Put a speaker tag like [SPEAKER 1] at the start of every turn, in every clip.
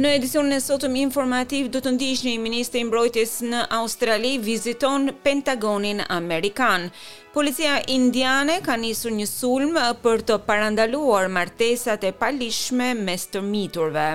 [SPEAKER 1] Në edicionin e sotëm informativ do të ndiqni Ministri i Mbrojtjes në Australi viziton Pentagonin amerikan. Policia indiane ka nisur një sulm për të parandaluar martesat e paligjshme mes të miturve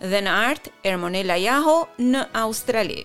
[SPEAKER 1] dhe në art Ermonela Jaho në Australi.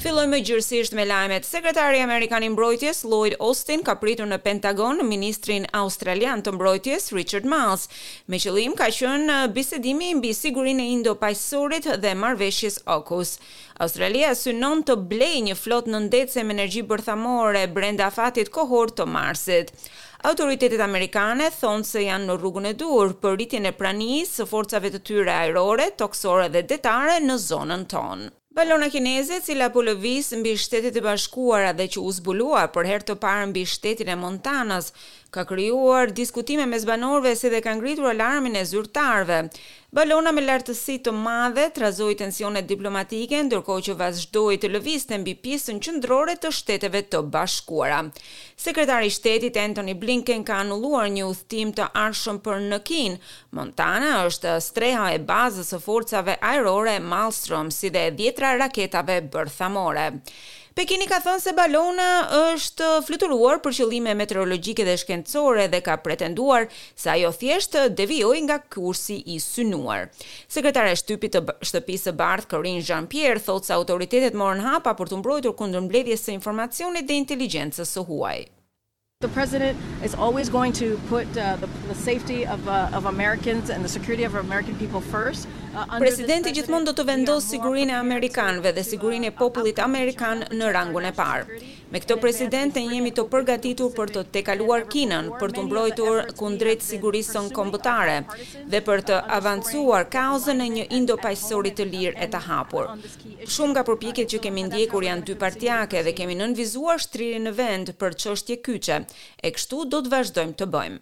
[SPEAKER 1] Fillojmë gjerësisht me lajmet. Sekretari Amerikan i Mbrojtjes, Lloyd Austin, ka pritur në Pentagon ministrin australian të Mbrojtjes, Richard Marles, Me qëllim ka qenë bisedimi mbi sigurinë e Indo-Paqësorit dhe Marrëveshjes AUKUS. Australia synon të blejë një flotë nëndetëse me energji bërthamore brenda afatit kohor të marsit. Autoritetet amerikane thonë se janë në rrugën e duhur për rritjen e pranisë së forcave të tyre ajrore, tokësore dhe detare në zonën tonë. Balona kineze e cila po lëviz mbi Shtetet e Bashkuara dhe që u zbulua për herë të parë mbi shtetin e Montanas, ka krijuar diskutime mes banorëve si dhe ka ngritur alarmin e zyrtarëve. Balona me lartësi të madhe trazoi tensione diplomatike, ndërkohë që vazhdoi të lëvizte mbi pjesën qendrore të Shteteve të Bashkuara. Sekretari i Shtetit Antony Blinken ka anulluar një udhëtim të ardhshëm për në Kinë, Montana është streha e bazës së forcave ajrore Malmstrom si dhe dhjetëra raketave bërthamore. Pekini ka thënë se balona është fluturuar për qëllime meteorologjike dhe shkencore dhe ka pretenduar se ajo thjesht devijoi nga kursi i synuar. Sekretarja e shtypit të Shtëpisë së Bardhë, Karine Jean-Pierre, thotë se autoritetet morën hapa për t'u mbrojtur kundër mbledhjes së informacionit dhe inteligjencës së huaj.
[SPEAKER 2] The president is always going to put the, the safety of Americans and the security of American people first.
[SPEAKER 1] Presidenti gjithmonë do të vendosë sigurinë e amerikanëve dhe sigurinë e popullit amerikan në rangun e parë. Me këtë president ne jemi të përgatitur për të tejkaluar Kinën, për t'u mbrojtur kundrejt sigurisë sonë kombëtare dhe për të avancuar kauzën e një Indo-Paqësori të lirë e të hapur. Shumë nga përpjekjet që kemi ndjekur janë dypartiake dhe kemi nënvizuar shtrirjen në vend për çështje kyçe, e kështu do të vazhdojmë të bëjmë.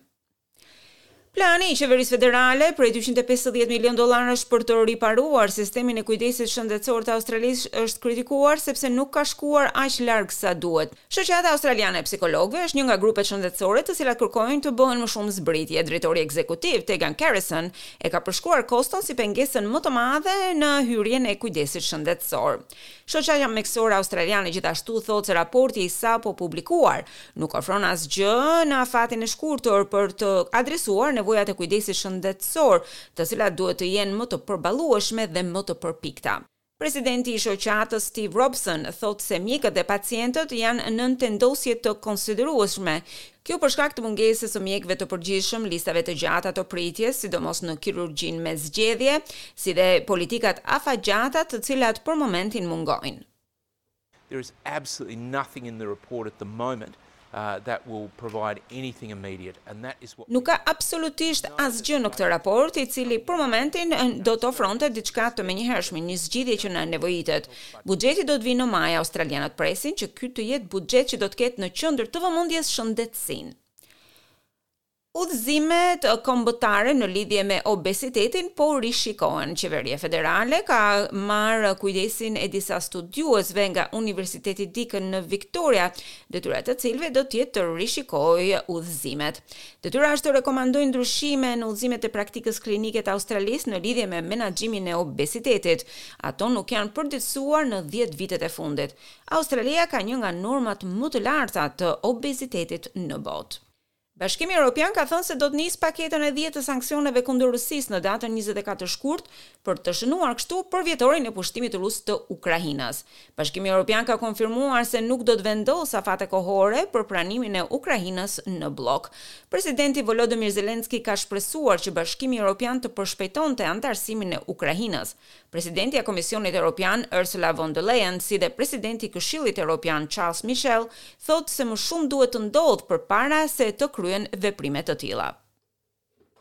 [SPEAKER 1] Plani i qeverisë federale, prej dyqind e pesëdhjetë milionë dollarësh për të riparuar sistemin e kujdesit shëndetësor të Australisë është kritikuar sepse nuk ka shkuar aq larg sa duhet. Shoqata Australiane e Psikologëve është një nga grupet shëndetësore të cilat kërkojnë të bëhen më shumë zbritje. Drejtori ekzekutiv, Tegan Carrison, e ka përshkruar koston si pengesën më të madhe në hyrjen e kujdesit shëndetësor. Shoqata Mjekësore Australiane gjithashtu thotë se raporti i sapo publikuar nuk ofron asgjë në afatin e shkurtër për të adresuar nevojat e kujdesit shëndetësor, të cilat duhet të jenë më të përballueshme dhe më të përpikta. Presidenti i shoqatës Steve Robson thotë se mjekët dhe pacientët janë nën tendosje të konsiderueshme. Kjo për shkak të mungesës së mjekëve të përgjithshëm, listave të gjata të pritjes, sidomos në kirurgjinë me zgjedhje, si dhe politikat afatgjata të cilat për momentin mungojnë.
[SPEAKER 3] There is absolutely nothing in the report at the moment that will provide anything immediate and that is what
[SPEAKER 1] Nuk ka absolutisht asgjë në këtë raport i cili për momentin do të ofronte diçka të menjëhershme, një zgjidhje që na nevojitet. Buxheti do të vijë në maj, australianët presin që ky të jetë buxhet që do të ketë në qendër të vëmendjes shëndetësinë. Udhëzimet kombëtare në lidhje me obezitetin po rishikohen. Qeveria federale ka marrë kujdesin e disa studiuesve nga Universiteti Deakin në Victoria, detyra e të cilëve do të jetë të rishikojë udhëzimet. Detyra është të rekomandojë ndryshime në udhëzimet e praktikës klinike të Australisë në lidhje me menaxhimin e obezitetit. Ato nuk janë përditësuar në dhjetë vitet e fundit. Australia ka një nga normat më të larta të obezitetit në botë. Bashkimi Europian ka thënë se do të nisë paketën e dhjetë të sanksioneve kundër Rusisë në datën njëzet e katër shkurt për të shënuar kështu përvjetorin e pushtimit rus të Ukrainës. Bashkimi Europian ka konfirmuar se nuk do të vendosë afate kohore për pranimin e Ukrainës në bllok. Presidenti Volodymyr Zelensky ka shpresuar që Bashkimi Europian të përshpejtonte anëtarësimin e Ukrainës, Presidentja e Komisionit Europian, Ursula von der Leyen, si dhe Presidenti i Këshillit Europian, Charles Michel, thotë se më shumë duhet të ndodhë përpara se të kryhen veprime të tilla.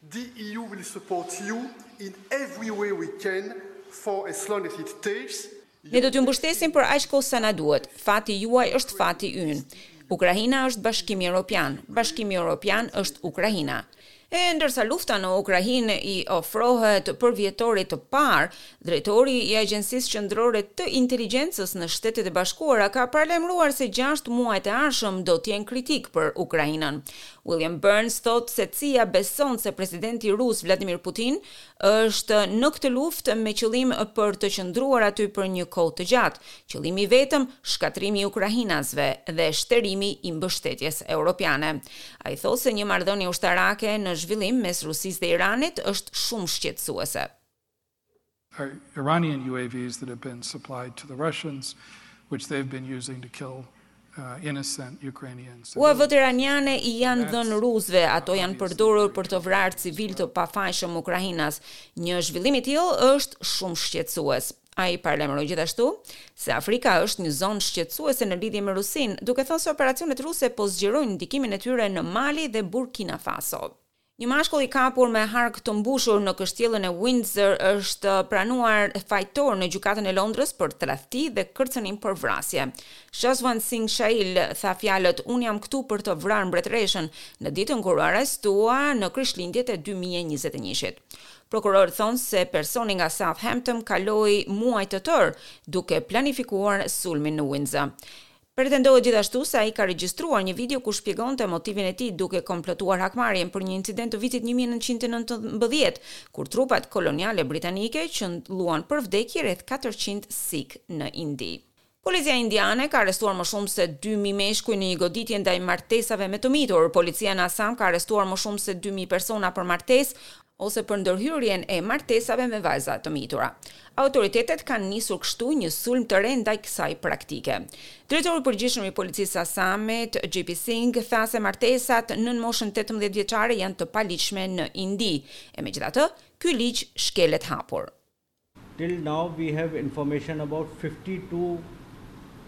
[SPEAKER 4] The EU will support you in every way we can for as long as it takes.
[SPEAKER 1] Ne do t'ju mbështesim për aq kohë sa na duhet. Fati juaj është fati ynë. Ukraina është Bashkimi Europian. Bashkimi Europian është Ukraina. E ndërsa lufta në Ukrainë i afrohet përvjetorit të parë, drejtori i Agjencisë Qendrore të Inteligjencës në Shtetet e Bashkuara ka paralajmëruar se gjashtë muajt e ardhshëm do të jenë kritikë për Ukrainën. William Burns thotë se CIA beson se presidenti rus Vladimir Putin Është në këtë luftë me qëllim për të qëndruar aty për një kohë të gjatë, qëllimi i vetëm shkatërrimi i ukrainasve dhe shterimi i mbështetjes europiane. Ai thotë se një marrëdhënie ushtarake në zhvillim mes Rusisë dhe Iranit është shumë shqetësuese. UAV-të iraniane i janë dhënë rusëve, ato janë përdorur për të vrarë civilë të pafajshëm ukrainas. Një zhvillim i tillë është shumë shqetësues. Ai paralajmëroi gjithashtu se Afrika është një zonë shqetësuese në lidhje me Rusinë, duke thënë se operacionet ruse po zgjerojnë ndikimin e tyre në Mali dhe Burkina Faso. Një mashkull i kapur me hark të mbushur në kështjellën e Windsor është pranuar fajtor në Gjykatën e Londrës për tradhti dhe kërcënim për vrasje. Jaswant Singh Chail tha fjalët Unë jam këtu për të vrarë mbretëreshën në ditën kur u arrestua në Krishtlindjet e dy mijë e njëzet e njëshit. Prokurorët thonë se personi nga Southampton kaloi muaj të tërë duke planifikuar sulmin në Windsor. Pretendohet gjithashtu se ai ka regjistruar një video ku shpjegonte motivin e tij duke komplotuar hakmarrjen për një incident të vitit një mijë e nëntëqind e nëntëmbëdhjetë, kur trupat koloniale britanike qëlluan për vdekje rreth katërqind sikh në Indi. Policia indiane ka arrestuar më shumë se dy mijë meshkuj në një goditje ndaj martesave me të mitur. Policia në Assam ka arrestuar më shumë se dy mijë persona për martesë, ose për ndërhyrjen e martesave me vajza të mitura. Autoritetet kanë nisur kështu një sulm të re ndaj kësaj praktike. Drejtori i Përgjithshëm i Policisë së Assamit, GP Singh, tha se martesat nën moshën tetëmbëdhjetë vjeçare janë të paligjshme në Indi, e megjithatë, ky ligj shkelet hapur.
[SPEAKER 5] Till now we have information about fifty two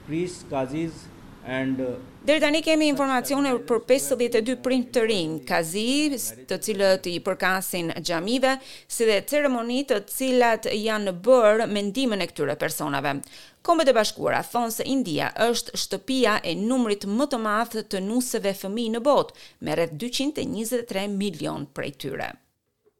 [SPEAKER 5] priests, qazis and.
[SPEAKER 1] Deri tani kemi informacione për pesëdhjetë e dy priftërinj, qazi, të cilët i përkasin xhamive, si dhe ceremoni të cilat janë bërë me ndihmën e këtyre personave. Kombet e Bashkuara thonë se India është shtëpia e numrit më të madh të nuseve fëmijë në botë, me rreth dyqind e njëzet e tre milionë prej tyre.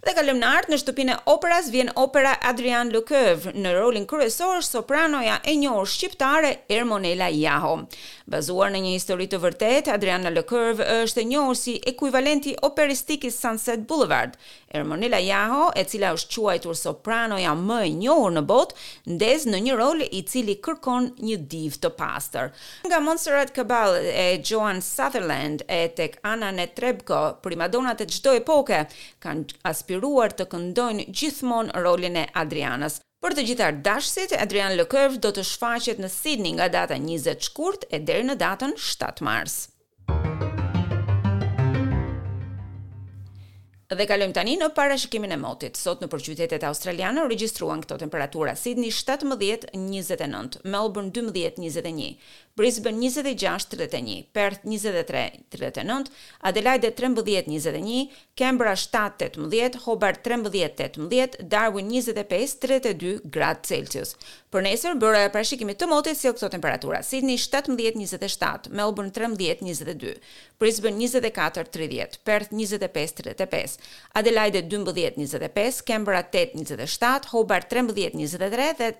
[SPEAKER 1] Dhe kalojmë në art, në shtëpinë e operas vjen opera Adrian Lecouvreur, në rolin kryesor sopranoja e njohur shqiptare Ermonela Jaho. Bazuar në një histori të vërtetë, Adriana Lecouvreur është e njohur si ekuivalenti operistik i Sunset Boulevard. Ermonela Jaho, e cila është quajtur sopranoja më e njohur në botë, ndez në një rol i cili kërkon një divë të pastër. Nga Montserrat Caballé e Joan Sutherland e tek Anna Netrebko, primadonat e çdo epoke, kanë aspiruar të këndojnë gjithmonë rolin e Adrianës. Për të gjithë artdashësit, Adrian Lecouvreur do të shfaqet në Sidni nga data njëzet shkurt e deri në datën shtatë mars. Dhe kalojmë tani në parashikimin e motit. Sot nëpër qytetet australiane u regjistruan këto temperatura: Sydney 17-29, Melbourne 12-21, Brisbane njëzet e gjashtë, tridhjetë e një, Perth njëzet e tre, tridhjetë e nëntë, Adelaide trembëdhjetë, njëzet e një, Canberra shtatë, tetëmbëdhjetë, Hobart trembëdhjetë, tetëmbëdhjetë, Darwin njëzet e pesë, tridhjetë e dy, gradë Celsius. Për nesër, byroja e parashikimit të motit sjell këto temperatura, Sydney shtatëmbëdhjetë, njëzet e shtatë, Melbourne trembëdhjetë, njëzet e dy, Brisbane njëzet e katër, tridhjetë, Perth njëzet e pesë, tridhjetë e pesë, Adelaide dymbëdhjetë, njëzet e pesë, Canberra tetë, njëzet e shtatë, Hobart trembëdhjetë, njëzet e tre dhe